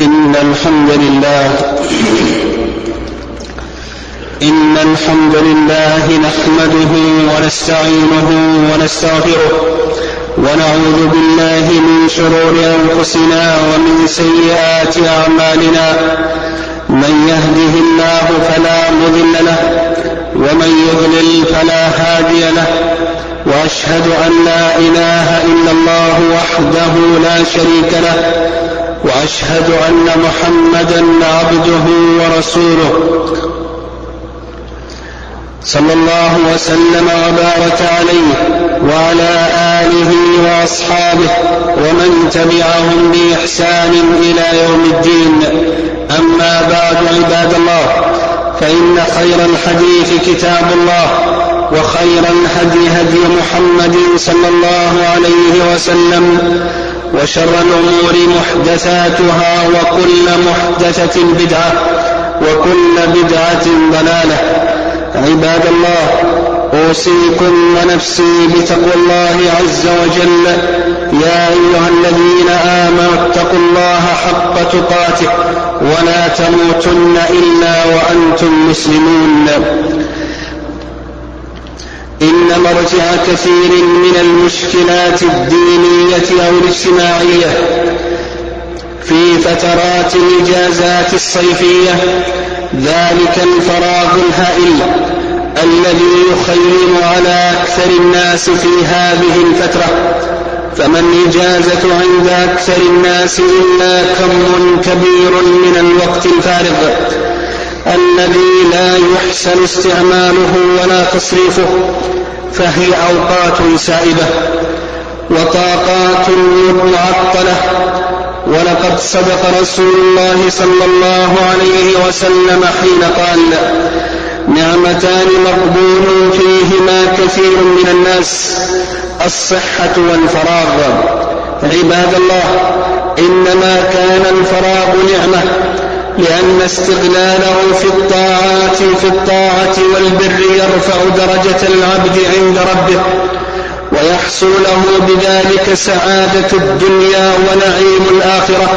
إن الحمد لله إن الحمد لله نحمده ونستعينه ونستغفره ونعوذ بالله من شرور أنفسنا ومن سيئات أعمالنا من يهده الله فلا مضل له ومن يضلل فلا هادي له وأشهد أن لا إله إلا الله وحده لا شريك له وأشهد أن محمدا عبده ورسوله. صلى الله وسلم وبارك عليه وعلى آله وأصحابه ومن تبعهم بإحسان إلى يوم الدين. أما بعد عباد الله فإن خير الحديث كتاب الله وخير الهدي هدي محمد صلى الله عليه وسلم وشر الأمور محدثاتها وكل محدثة بدعة وكل بدعة ضلالة. عباد الله أوصيكم ونفسي بتقوى الله عز وجل. يا أيها الذين آمنوا اتقوا الله حق تقاته ولا تموتن إلا وأنتم مسلمون. إن مرجع كثير من المشكلات الدينية أو الاجتماعية في فترات الإجازات الصيفية ذلك الفراغ الهائل الذي يخيم على أكثر الناس في هذه الفترة فما الإجازة عند أكثر الناس إلا كم كبير من الوقت الفارغ. الذي لا يحسن استعماله ولا تصريفه فهي أوقات سائبة وطاقات معطلة ولقد صدق رسول الله صلى الله عليه وسلم حين قال نعمتان مقبول فيهما كثير من الناس الصحة والفراغ. عباد الله إنما كان الفراغ نعمة لأن استغلاله في الطاعات في الطاعة والبر يرفع درجة العبد عند ربه ويحصل له بذلك سعادة الدنيا ونعيم الآخرة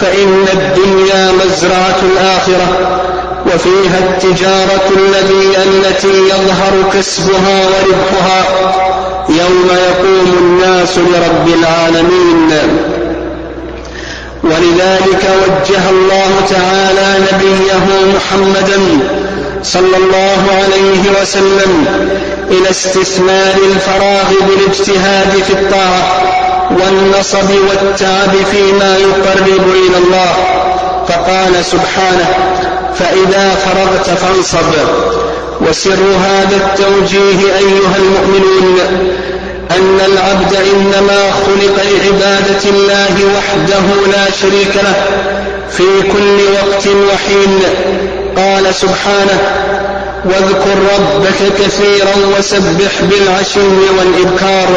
فإن الدنيا مزرعة الآخرة وفيها التجارة الذي التي يظهر كسبها وربحها يوم يقوم الناس لرب العالمين. ولذلك وجه الله تعالى نبيه محمدا صلى الله عليه وسلم إلى استثمار الفراغ بالاجتهاد في الطاعة والنصب والتعب فيما يقرب إلى الله. فقال سبحانه فإذا فرغت فانصب. وسر هذا التوجيه أيها المؤمنون أن العبد إنما خلق لعبادة الله وحده لا شريك له في كل وقت وحين. قال سبحانه واذكر ربك كثيرا وسبح بالعشي والإبكار.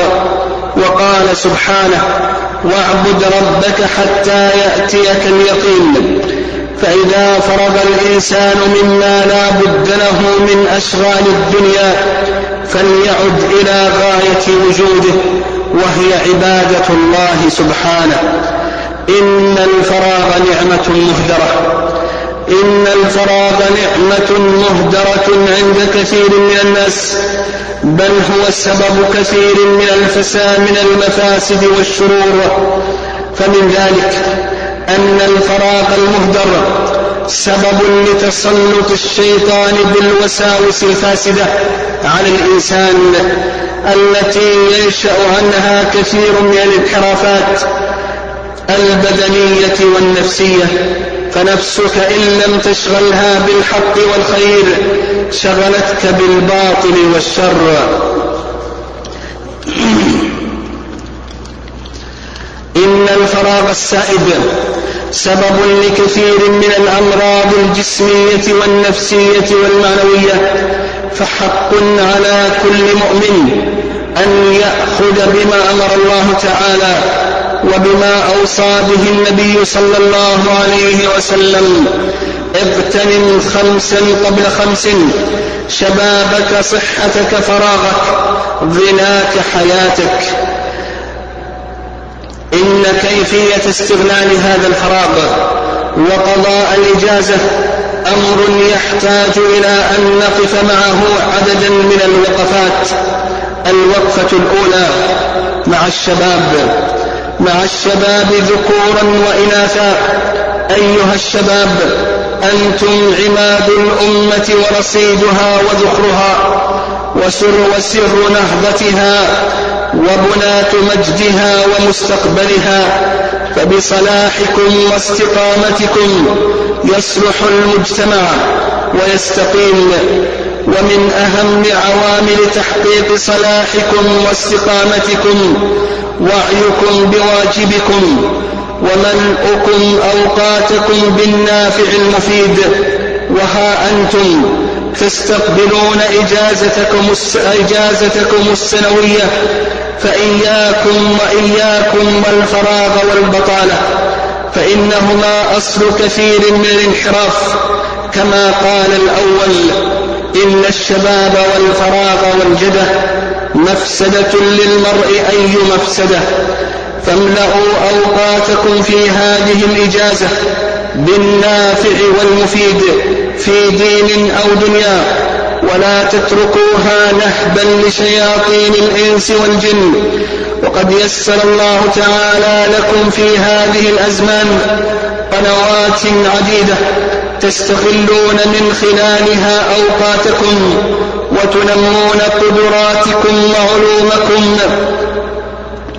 وقال سبحانه واعبد ربك حتى يأتيك اليقين. فإذا فرغ الإنسان مما لا بد له من أشغال الدنيا فليعد إلى غاية وجوده وهي عبادة الله سبحانه. إن الفراغ نعمة مهدرة. إن الفراغ نعمة مهدرة عند كثير من الناس بل هو سبب كثير من الفساد من المفاسد والشرور. فمن ذلك أن الفراغ المهدر سبب لتسلط الشيطان بالوساوس الفاسدة على الإنسان التي ينشأ عنها كثير من الانحرافات البدنية والنفسية. فنفسك إن لم تشغلها بالحق والخير شغلتك بالباطل والشر. إن الفراغ السائب سبب لكثير من الأمراض الجسمية والنفسية والمعنوية فحق على كل مؤمن أن يأخذ بما أمر الله تعالى وبما أوصى به النبي صلى الله عليه وسلم. اغتنم خمسا قبل خمس شبابك صحتك فراغك غناك حياتك. إن كيفية استغلال هذا الفراغ وقضاء الإجازة أمر يحتاج إلى أن نقف معه عددا من الوقفات. الوقفة الأولى مع الشباب مع الشباب ذكورا وإناثا. أيها الشباب أنتم عماد الأمة ورصيدها وذخرها وسر وسر نهضتها وبناة مجدها ومستقبلها فبصلاحكم واستقامتكم يصلح المجتمع ويستقيم ومن أهم عوامل تحقيق صلاحكم واستقامتكم وعيكم بواجبكم وملؤكم أوقاتكم بالنافع المفيد وها أنتم تستقبلون إجازتكم, إجازتكم السنوية فإياكم وإياكم والفراغ والبطالة فإنهما أصل كثير من الانحراف كما قال الأول إن الشباب والفراغ والجدة مفسدة للمرء أي مفسدة فاملأوا أوقاتكم في هذه الإجازة بالنافع والمفيد في دين أو دنيا. ولا تتركوها نهبا لشياطين الإنس والجن. وقد يسر الله تعالى لكم في هذه الأزمان قنوات عديدة تستغلون من خلالها أوقاتكم وتنمون قدراتكم وعلومكم.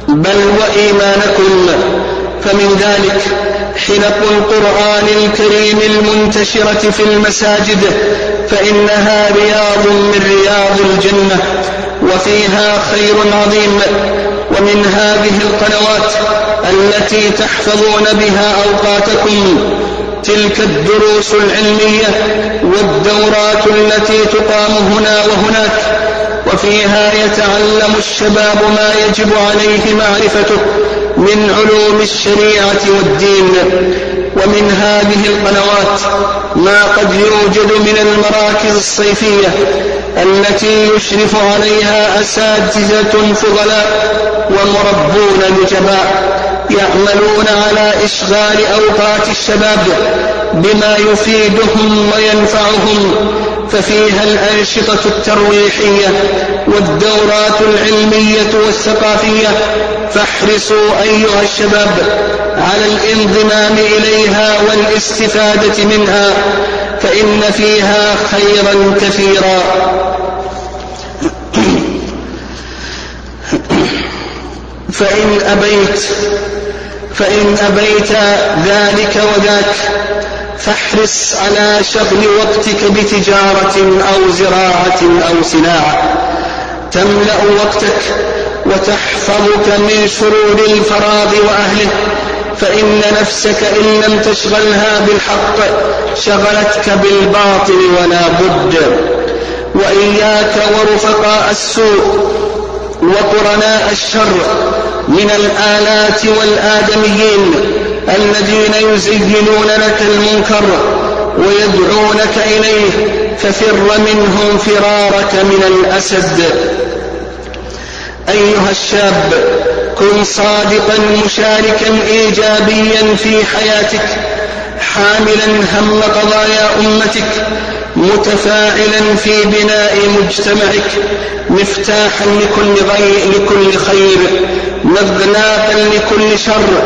بل وإيمانكم. فمن ذلك حلق القرآن الكريم المنتشرة في المساجد فإنها رياض من رياض الجنة وفيها خير عظيم ومن هذه القنوات التي تحفظون بها أوقاتكم تلك الدروس العلمية والدورات التي تقام هنا وهناك وفيها يتعلم الشباب ما يجب عليه معرفته من علوم الشريعة والدين ومن هذه القنوات ما قد يوجد من المراكز الصيفية التي يشرف عليها أساتذة فضلاء ومربون نجباء يعملون على إشغال أوقات الشباب بما يفيدهم وينفعهم ففيها الأنشطة الترويحية والدورات العلمية والثقافية. فاحرصوا أيها الشباب على الانضمام إليها والاستفادة منها فإن فيها خيرا كثيرا. فإن أبيت فإن أبيت ذلك وذاك فاحرص على شغل وقتك بتجارة أو زراعة أو صناعة. تملأ وقتك وتحفظك من شرور الفراغ وأهله. فإن نفسك إن لم تشغلها بالحق شغلتك بالباطل ولا بد. وإياك ورفقاء السوء وقرناء الشر من الآلات والآدميين الذين يزينون لك المنكر ويدعونك إليه ففر منهم فرارك من الأسد. أيها الشاب كن صادقا مشاركا إيجابيا في حياتك حاملا هم قضايا أمتك متفاعلا في بناء مجتمعك مفتاحا لكل, غي... لكل خير مغناقا لكل شر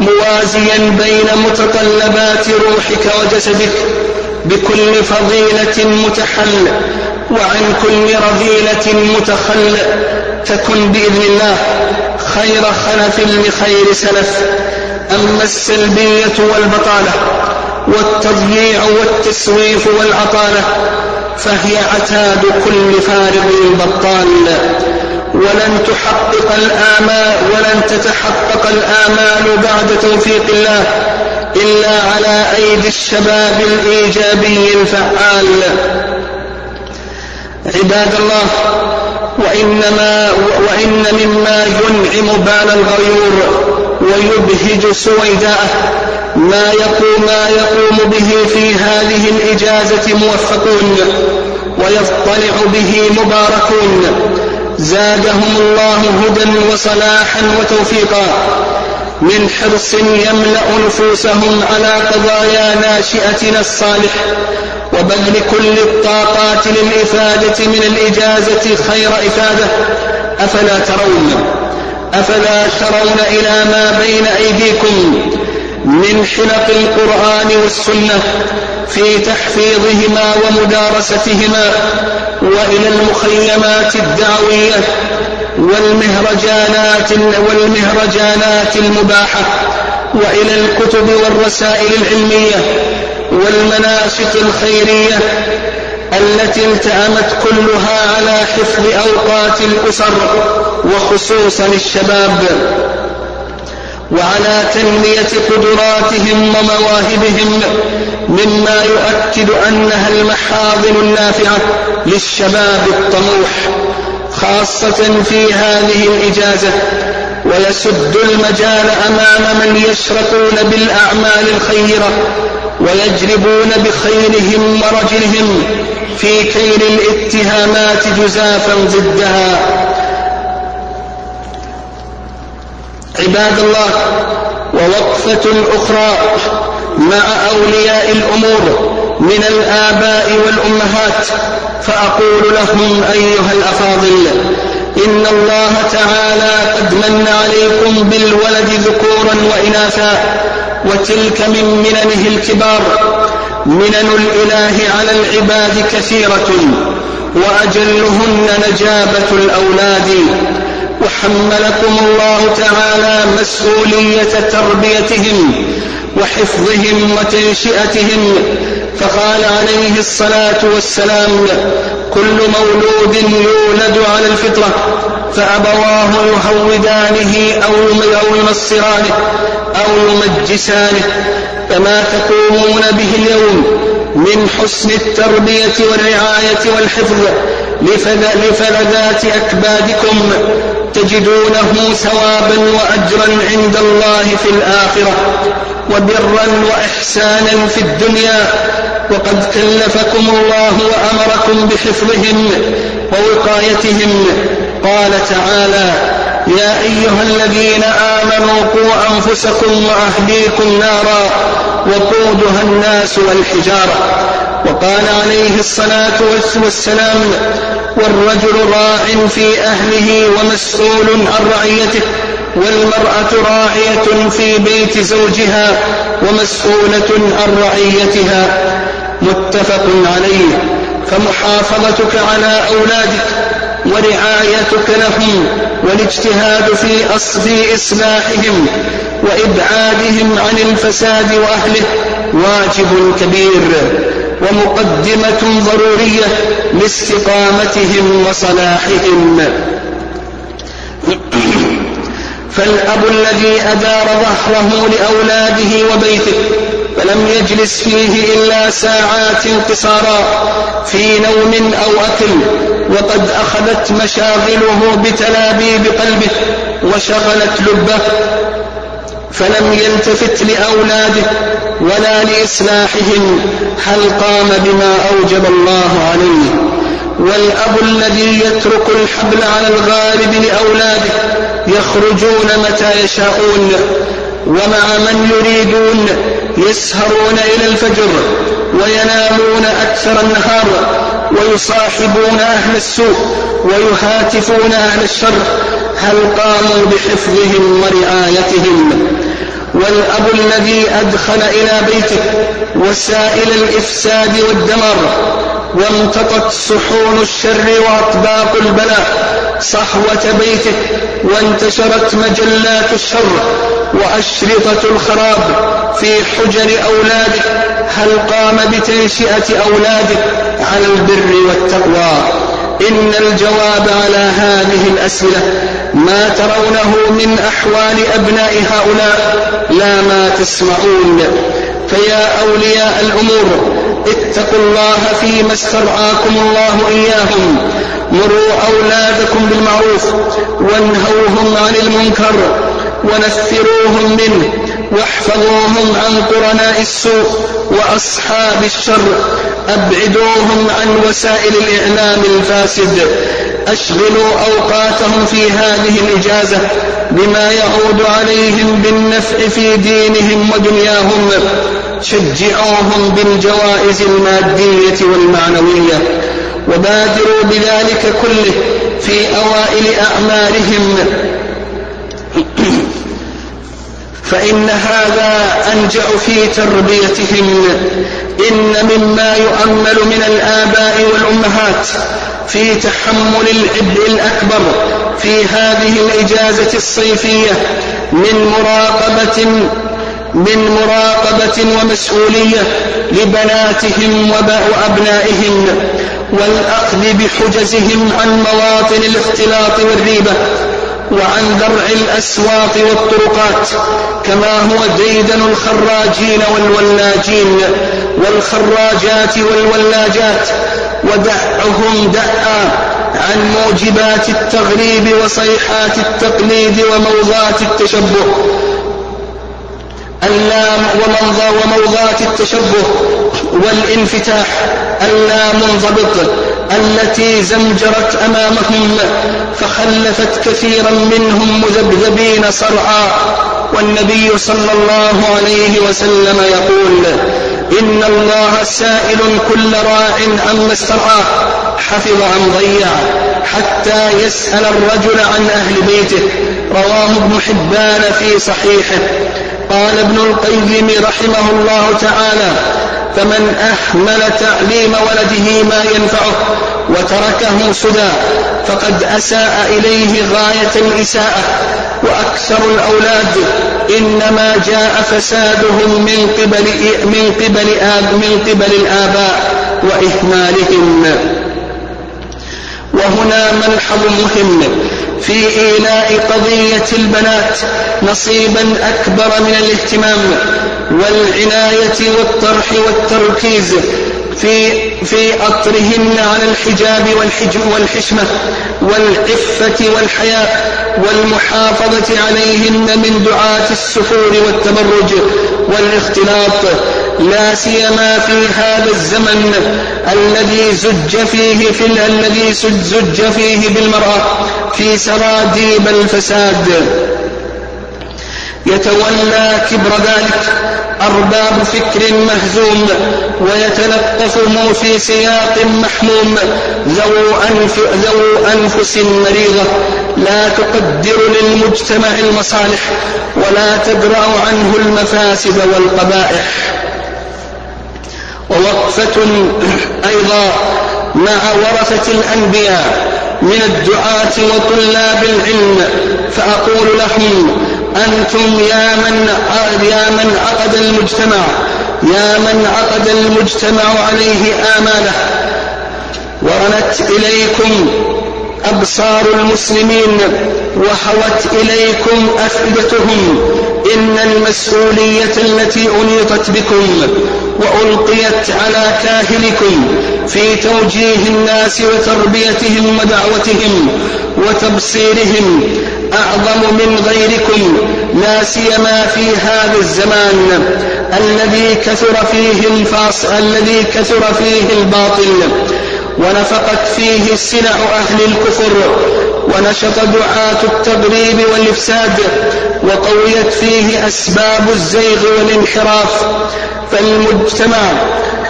موازيا بين متطلبات روحك وجسدك بكل فضيلة متحل وعن كل رذيلة متخل. تكن بإذن الله خير خلف لخير سلف. أما السلبية والبطالة والتضييع والتسويف والعطالة فهي عتاد كل فارغ بطال. ولن تحقق الآمال ولن تتحقق الآمال بعد توفيق الله إلا على أيدي الشباب الإيجابي الفعال. عباد الله وإنما وإن مما ينعم بال الغيور ويبهج سويداءه ما يقوم ما يقوم به في هذه الإجازة موفقون ويطلع به مباركون. زادهم الله هدى وصلاحا وتوفيقا. من حرص يملأ نفوسهم على قضايا ناشئتنا الصالح وبذل كل الطاقات للإفادة من الإجازة خير إفادة. أفلا ترون أفلا ترون إلى ما بين أيديكم؟ من حلق القرآن والسنة في تحفيظهما ومدارستهما وإلى المخيمات الدعوية والمهرجانات والمهرجانات المباحة وإلى الكتب والرسائل العلمية والمناشط الخيرية التي التأمت كلها على حفظ أوقات الأسر وخصوصا الشباب. وعلى تنمية قدراتهم ومواهبهم مما يؤكد أنها المحاضن النافعة للشباب الطموح خاصة في هذه الإجازة ويسد المجال أمام من يشركون بالأعمال الخيرة ويجلبون بخيرهم ورجلهم في كيل الاتهامات جزافا ضدها. عباد الله ووقفة أخرى مع أولياء الأمور من الآباء والأمهات. فأقول لهم أيها الأفاضل إن الله تعالى قد من عليكم بالولد ذكورا وإناثا وتلك من مننه الكبار. منن الإله على العباد كثيرة وأجلهن نجابة الأولاد. وحملكم الله تعالى مسؤولية تربيتهم وحفظهم وتنشئتهم فقال عليه الصلاة والسلام كل مولود يولد على الفطرة فأبواه يهودانه أو ينصرانه أو يمجسانه فما تقومون به اليوم من حسن التربية والرعاية والحفظ لفلذات أكبادكم تجدونه ثوابا وأجرا عند الله في الآخرة وبرا وإحسانا في الدنيا. وقد كلفكم الله وأمركم بحفظهم ووقايتهم. قال تعالى يا أيها الذين آمنوا قوا أنفسكم وأهليكم نارا وقودها الناس والحجارة. وقال عليه الصلاة والسلام والرجل راع في أهله ومسؤول عن رعيته والمرأة راعية في بيت زوجها ومسؤولة عن رعيتها. متفق عليه. فمحافظتك على أولادك ورعايتك لهم والاجتهاد في أصل إصلاحهم وإبعادهم عن الفساد وأهله واجب كبير. ومقدمة ضرورية لاستقامتهم وصلاحهم. فالأب الذي أدار ظهره لأولاده وبيته فلم يجلس فيه إلا ساعات قصارا في نوم أو أكل وقد أخذت مشاغله بتلابيب قلبه وشغلت لبه فلم يلتفت لأولاده ولا لإصلاحهم هل قام بما أوجب الله عليه؟ والأب الذي يترك الحبل على الغالب لأولاده يخرجون متى يشاءون ومع من يريدون يسهرون إلى الفجر وينامون أكثر النهار ويصاحبون أهل السوء ويهاتفون أهل الشر هل قاموا بحفظهم ورعايتهم؟ والأب الذي أدخل إلى بيته وسائل الإفساد والدمر وامتطت صحون الشر وأطباق البلاء صحوة بيته وانتشرت مجلات الشر وأشرطة الخراب في حجر أولاده هل قام بتنشئة أولاده على البر والتقوى؟ إن الجواب على هذه الأسئلة ما ترونه من أحوال أبناء هؤلاء لا ما تسمعون. فيا أولياء الأمور اتقوا الله فيما استرعاكم الله إياهم. مروا أولادكم بالمعروف وانهوهم عن المنكر ونفروهم منه. واحفظوهم عن قرناء السوء وأصحاب الشر. أبعدوهم عن وسائل الإعلام الفاسد. أشغلوا أوقاتهم في هذه الإجازة بما يعود عليهم بالنفع في دينهم ودنياهم. شجعوهم بالجوائز المادية والمعنوية. وبادروا بذلك كله في أوائل أعمالهم فإن هذا أنجع في تربيتهم. إن مما يؤمل من الآباء والأمهات في تحمل العبء الأكبر في هذه الإجازة الصيفية من مراقبة من مراقبة ومسؤولية لبناتهم وأبنائهم والأخذ بحجزهم عن مواطن الاختلاط والريبة. وعن درع الأسواق والطرقات كما هو ديدن الخراجين والولاجين والخراجات والولاجات ودعهم دعا عن موجبات التغريب وصيحات التقليد وموضات التشبه. اللام وموضات التشبه والانفتاح اللامنضبط التي زمجرت أمامهم فخلفت كثيرا منهم مذبذبين صرعا. والنبي صلى الله عليه وسلم يقول إن الله سائل كل راع عما استرعاه حفظ أم ضيع حتى يسأل الرجل عن أهل بيته. رواه ابن حبان في صحيحه. قال ابن القيم رحمه الله تعالى فمن أحمل تعليم ولده ما ينفعه وتركه سدى فقد أساء إليه غاية الإساءة. وأكثر الأولاد إنما جاء فسادهم من قبل من قبل من قبل الآباء وإهمالهم. وهنا ملحظ مهم في إيلاء قضية البنات نصيبا أكبر من الاهتمام والعناية والطرح والتركيز في في أطرهن على الحجاب والحجم والحشمة والعفة والحياء والمحافظة عليهن من دعاة السفور والتبرج والاختلاط لا سيما في هذا الزمن الذي زج فيه في الذي زج فيه بالمرأة في سراديب الفساد. يتولى كبر ذلك أرباب فكر مهزوم ويتلطفهم في سياق محموم ذو, أنف ذو أنفس مريضة لا تقدر للمجتمع المصالح ولا تدرأ عنه المفاسد والقبائح. ووقفة أيضا مع ورثة الأنبياء من الدعاة وطلاب العلم فأقول لهم أنتم يا من يا من عقد المجتمع يا من عقد المجتمع عليه آماله. ورنت إليكم أبصار المسلمين وحوت إليكم أفئدتهم. إن المسؤولية التي أنيطت بكم وألقيت على كاهلكم في توجيه الناس وتربيتهم ودعوتهم وتبصيرهم أعظم من غيركم لا سيما في هذا الزمان الذي كثر فيه الفاص الذي كثر فيه الباطل. ونفقت فيه سلع أهل الكفر ونشط دعاة التغريب والإفساد وقويت فيه أسباب الزيغ والانحراف. فالمجتمع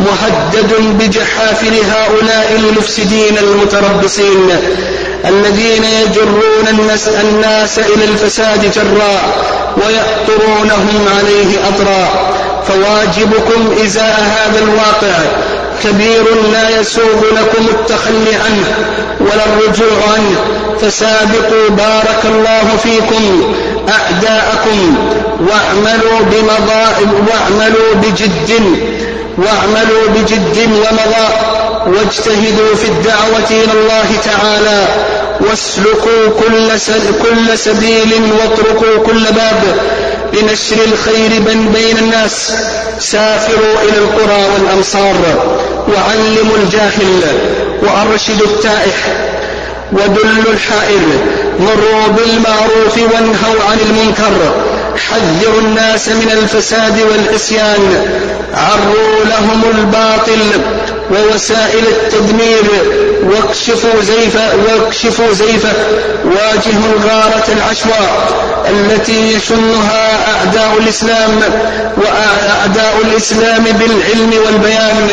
مهدد بجحافل هؤلاء المفسدين المتربصين الذين يجرون الناس, إلى الفساد جراء ويأطرونهم عليه أطرا. فواجبكم إزاء هذا الواقع كبير لا يسوغ لكم التخلي عنه ولا الرجوع عنه. فسابقوا بارك الله فيكم أعداءكم واعملوا بمضاء واعملوا بجد واعملوا بجد ومضاء واجتهدوا في الدعوة إلى الله تعالى. واسلكوا كل, كل سبيل واطرقوا كل باب لنشر الخير بين الناس. سافروا إلى القرى والأمصار. وعلموا الجاهل وأرشدوا التائح ودلوا الحائر مروا بالمعروف وانهوا عن المنكر حذروا الناس من الفساد والعصيان عروا لهم الباطل ووسائل التدمير. واكشفوا زيف واكشفوا زيفه واجهوا الغارة العشواء التي يشنها أعداء الإسلام وأعداء الإسلام بالعلم والبيان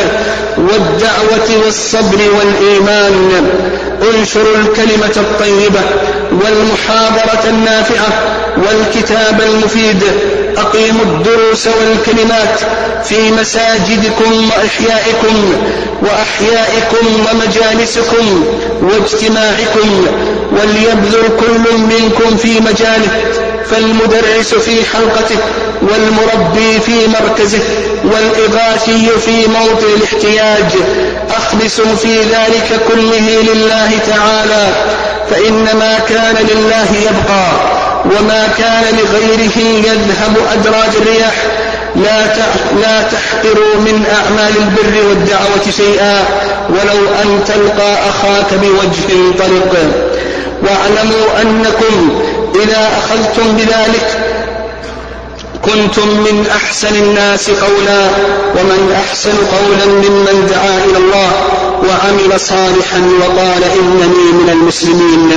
والدعوة والصبر والإيمان. انشروا الكلمة الطيبة والمحاضرة النافعة والكتاب المفيد أقيموا الدروس والكلمات في مساجدكم وإحيائكم وأحيائكم ومجالسكم واجتماعكم وليبذل كل منكم في مجاله فالمدرس في حلقته والمربي في مركزه والإغاثي في موطن الاحتياج. أخلصوا في ذلك كله لله تعالى فإن ما كان لله يبقى. وما كان لغيره يذهب أدراج الرياح لا لا تحقروا من أعمال البر والدعوة شيئا ولو أن تلقى أخاك بوجه طلق. واعلموا أنكم إذا أخذتم بذلك كنتم من أحسن الناس قولا ومن أحسن قولا ممن دعا إلى الله وعمل صالحا وقال إنني من المسلمين.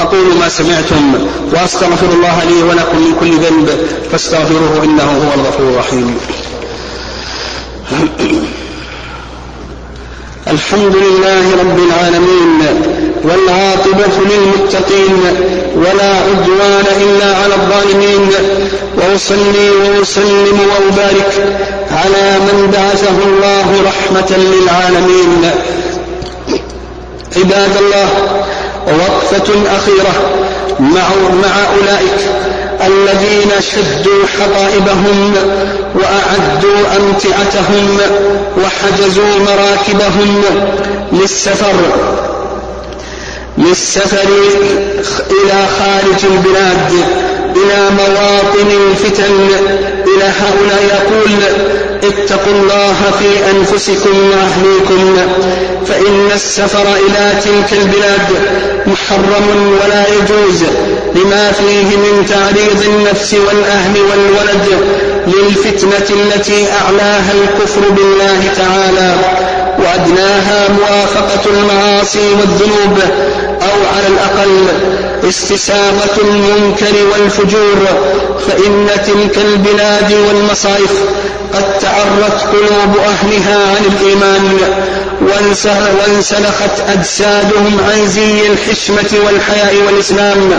أقول ما سمعتم وأستغفر الله لي ولكم من كل ذنب فاستغفروه إنه هو الغفور الرحيم. الحمد لله رب العالمين والعاقبة للمتقين ولا عدوان إلا على الظالمين. وأصلي وأسلم وأبارك على من بعثه الله رحمة للعالمين. عباد الله وقفة أخيرة مع, مع أولئك الذين شدوا حقائبهم وأعدوا أمتعتهم وحجزوا مراكبهم للسفر للسفر إلى خارج البلاد إلى مواطن الفتن إلى هؤلاء يقول اتقوا الله في أنفسكم وأهليكم فإن السفر إلى تلك البلاد محرم ولا يجوز لما فيه من تعريض النفس والأهل والولد للفتنة التي أعلاها الكفر بالله تعالى وأدناها موافقة المعاصي والذنوب أو على الأقل استساغة المنكر والفجور فإن تلك البلاد والمصائف قد تعرت قلوب أهلها عن الإيمان وانسلخت أجسادهم عن زي الحشمة والحياء والإسلام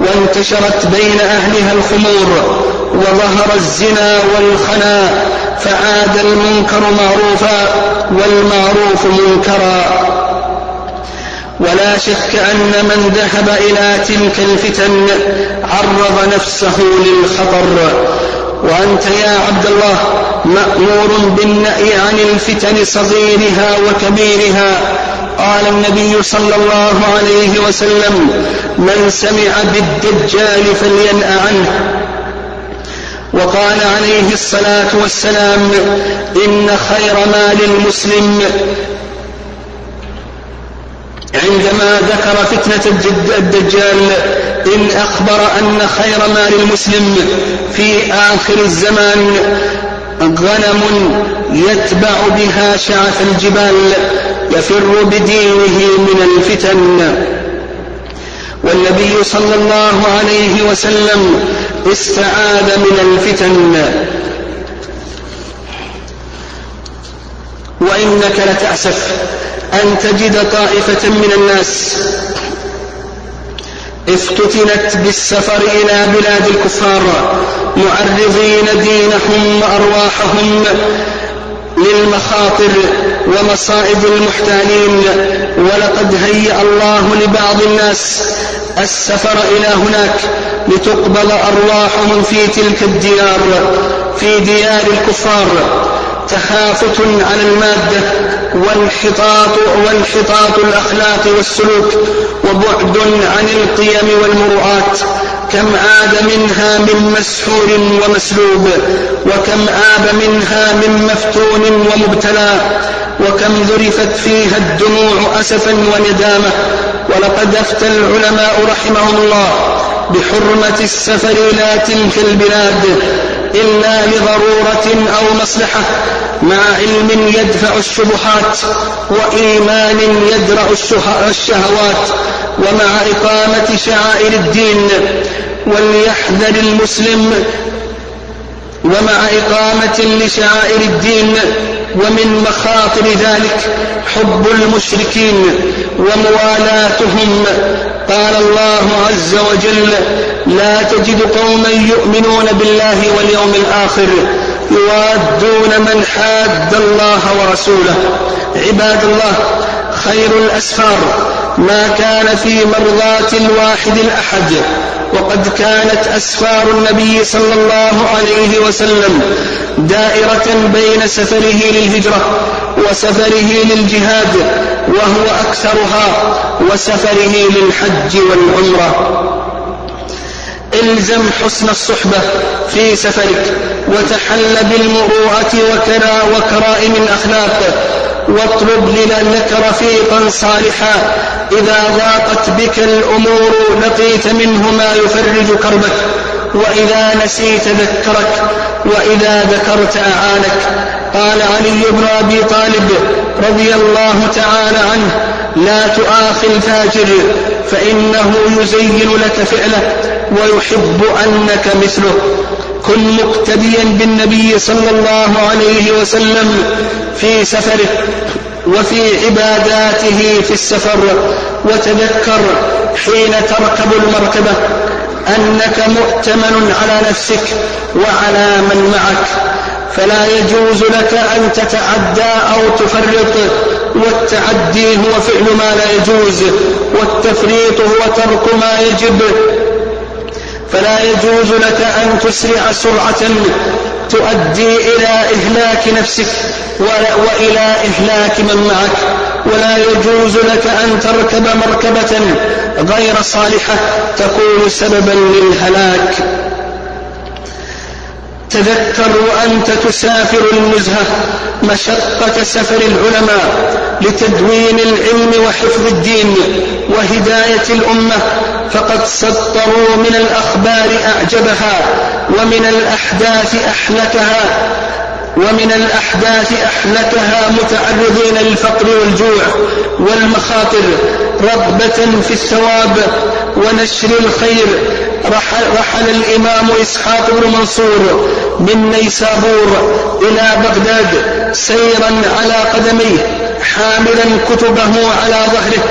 وانتشرت بين أهلها الخمور وظهر الزنا والخنا فعاد المنكر معروفا والمعروف منكرا. ولا شك أن من ذهب إلى تلك الفتن عرض نفسه للخطر. وأنت يا عبد الله مأمور بالنأي عن الفتن صغيرها وكبيرها. قال النبي صلى الله عليه وسلم من سمع بالدجال فلينأ عنه. وقال عليه الصلاة والسلام إن خير ما للمسلم عندما ذكر فتنة الدجال إن أخبر أن خير ما للمسلم في آخر الزمان غنم يتبع بها شعث الجبال يفر بدينه من الفتن. والنبي صلى الله عليه وسلم استعاذ من الفتن. وإنك لتأسف. أن تجد طائفة من الناس افتتنت بالسفر إلى بلاد الكفار معرضين دينهم وأرواحهم للمخاطر ومصائد المحتالين ولقد هيأ الله لبعض الناس السفر إلى هناك لتقبل أرواحهم في تلك الديار في ديار الكفار. تخافت على المادة وانحطاط وانحطاط الأخلاق والسلوك وبعد عن القيم والمروءات كم عاد منها من مسحور ومسلوب وكم آب منها من مفتون ومبتلى وكم ذرفت فيها الدموع أسفا وندامة ولقد أفتى العلماء رحمهم الله بحرمة السفر إلى تلك البلاد إلا لضرورة أو مصلحة مع علم يدفع الشبهات وإيمان يدرع الشهوات ومع إقامة شعائر الدين وليحذر المسلم ومع إقامة لشعائر الدين ومن مخاطر ذلك حب المشركين وموالاتهم. قال الله عز وجل لا تجد قوما يؤمنون بالله واليوم الآخر يوادون من حاد الله ورسوله. عباد الله خير الأسفار ما كان في مرضاة الواحد الأحد وقد كانت أسفار النبي صلى الله عليه وسلم دائرة بين سفره للهجرة وسفره للجهاد وهو أكثرها وسفره للحج والعمرة. إلزم حسن الصحبة في سفرك وتحل بالمروءة وكرائم الأخلاق واطلب لك رفيقا صالحا. إذا ضاقت بك الأمور لقيت منه ما يفرج كربك. وإذا نسيت ذكرك وإذا ذكرت أعانك. قال علي بن أبي طالب رضي الله تعالى عنه لا تؤاخي الفاجر فإنه يزين لك فعله. ويحب أنك مثله. كن مقتديا بالنبي صلى الله عليه وسلم في سفره وفي عباداته في السفر. وتذكر حين تركب المركبة أنك مؤتمن على نفسك وعلى من معك. فلا يجوز لك أن تتعدى أو تفرط. والتعدي هو فعل ما لا يجوز. والتفريط هو ترك ما يجب. فلا يجوز لك أن تسرع سرعة تؤدي إلى إهلاك نفسك وإلى إهلاك من معك. ولا يجوز لك أن تركب مركبة غير صالحة تكون سببا للهلاك. تذكر وأنت تسافر النزهة مشقة سفر العلماء لتدوين العلم وحفظ الدين وهداية الأمة فقد سطروا من الأخبار أعجبها ومن الأحداث أحلكها ومن الأحداث أحلكها متعرضين للفقر والجوع والمخاطر رغبة في الثواب ونشر الخير. رحل, رحل الإمام إسحاق بن منصور من نيسابور إلى بغداد سيرا على قدميه حاملا كتبه على ظهره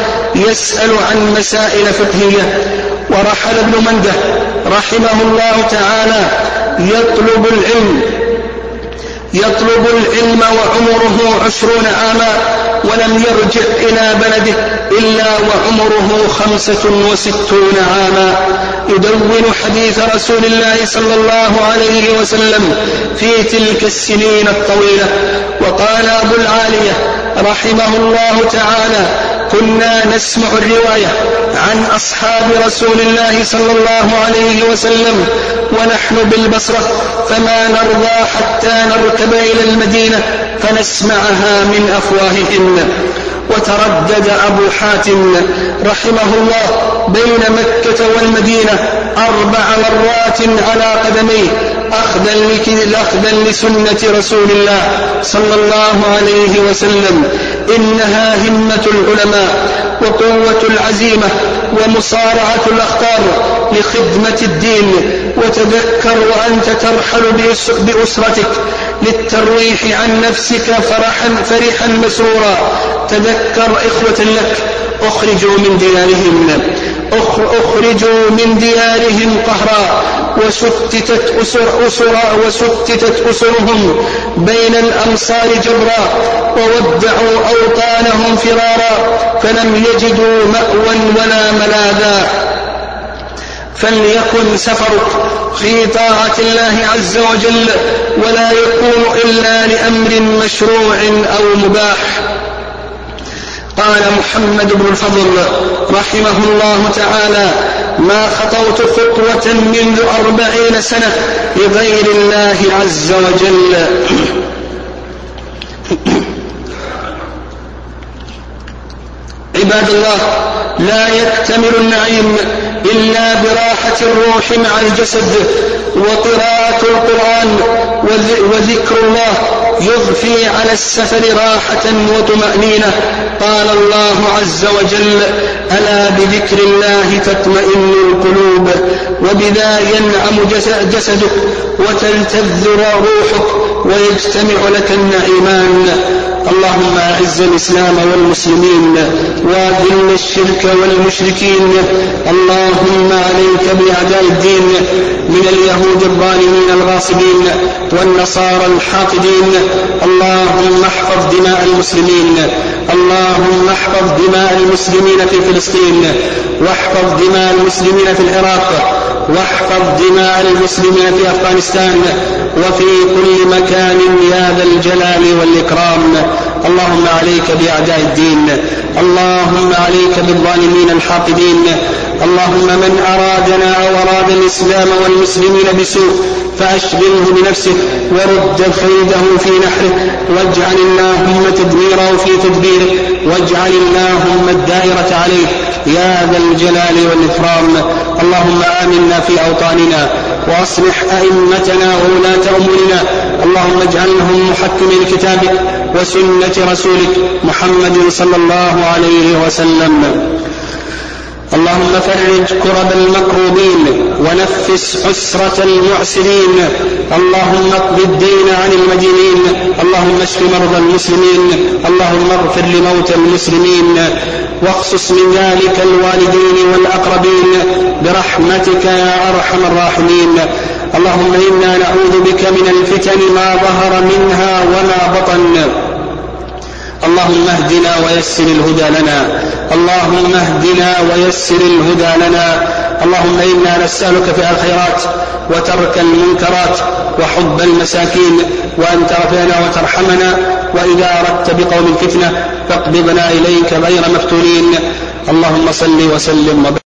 يسأل عن مسائل فقهية. ورحل ابن منده رحمه الله تعالى يطلب العلم يطلب العلم وعمره عشرون عاما ولم يرجع إلى بلده إلا وعمره خمسة وستون عاما. يدون حديث رسول الله صلى الله عليه وسلم في تلك السنين الطويلة. وقال أبو العالية رحمه الله تعالى كنا نسمع الرواية عن أصحاب رسول الله صلى الله عليه وسلم ونحن بالبصرة فما نرضى حتى نركب إلى المدينة فنسمعها من أفواههم وتردد أبو حاتم رحمه الله بين مكة والمدينة أربع مرات على قدميه أخذا لسنة رسول الله صلى الله عليه وسلم. إنها همة العلماء وقوة العزيمة ومصارعة الأخطار لخدمة الدين. وتذكر وأنت ترحل بأسرتك للترويح عن نفسك فرحا فرحا مسرورا. تذكر إخوة لك أخرجوا من ديارهم أخرجوا من ديارهم قهرا. وستتت أسر أسرا وستتت أسرهم بين الأمصار جبرا. وودعوا أوطانهم فرارا. فلم يجدوا مأوى ولا ملاذا. فليكن سفرك في طاعة الله عز وجل. ولا يكون إلا لأمر مشروع أو مباح. قال محمد بن الفضل رحمه الله تعالى ما خطوت خطوة منذ أربعين سنة لغير الله عز وجل. عباد الله لا يكتمل النعيم إلا براحة الروح مع الجسد وقراءة القرآن وذكر الله يضفي على السفر راحة وطمأنينة. قال الله عز وجل ألا بذكر الله تطمئن القلوب وبذا ينعم جسدك وتلتذ روحك ويجتمع لك النعيمان اللهم أعز الإسلام والمسلمين وأذل الشرك والمشركين. اللهم عليك بأعداء الدين من اليهود الظالمين الغاصبين والنصارى الحاقدين. اللهم احفظ دماء المسلمين. اللهم احفظ دماء المسلمين في فلسطين. واحفظ دماء المسلمين في العراق. واحفظ دماء المسلمين في أفغانستان وفي كل مكان يا ذا الجلال والإكرام. اللهم عليك بأعداء الدين. اللهم عليك بالظالمين الحاقدين. اللهم من أرادنا أو أراد الإسلام والمسلمين بسوء فأشغله بنفسه ورد كيده في نحره واجعل اللهم تدميره في تدبيره واجعل اللهم الدائرة عليه يا ذا الجلال والإكرام. اللهم آمنا في أوطاننا. وأصلح أئمتنا وولاة أمورنا. اللهم اجعلهم محكمين كتابك وسنة رسولك محمد صلى الله عليه وسلم. اللهم فرج كرب المكروبين ونفس عسرة المعسرين. اللهم اقض الدين عن المدينين اللهم اشف مرضى المسلمين. اللهم اغفر لموتى المسلمين. واخصص من ذلك الوالدين والأقربين. برحمتك يا أرحم الراحمين. اللهم إنا نعوذ بك من الفتن ما ظهر منها وما بطن. اللهم اهدنا ويسر الهدى لنا. اللهم اهدنا ويسر الهدى لنا. اللهم إنا نسألك فعل الخيرات وترك المنكرات وحب المساكين وأن تغفرنا وترحمنا. وإذا أردت بقوم فتنه فاقبضنا إليك غير مفتونين. اللهم صل وسلم وبارك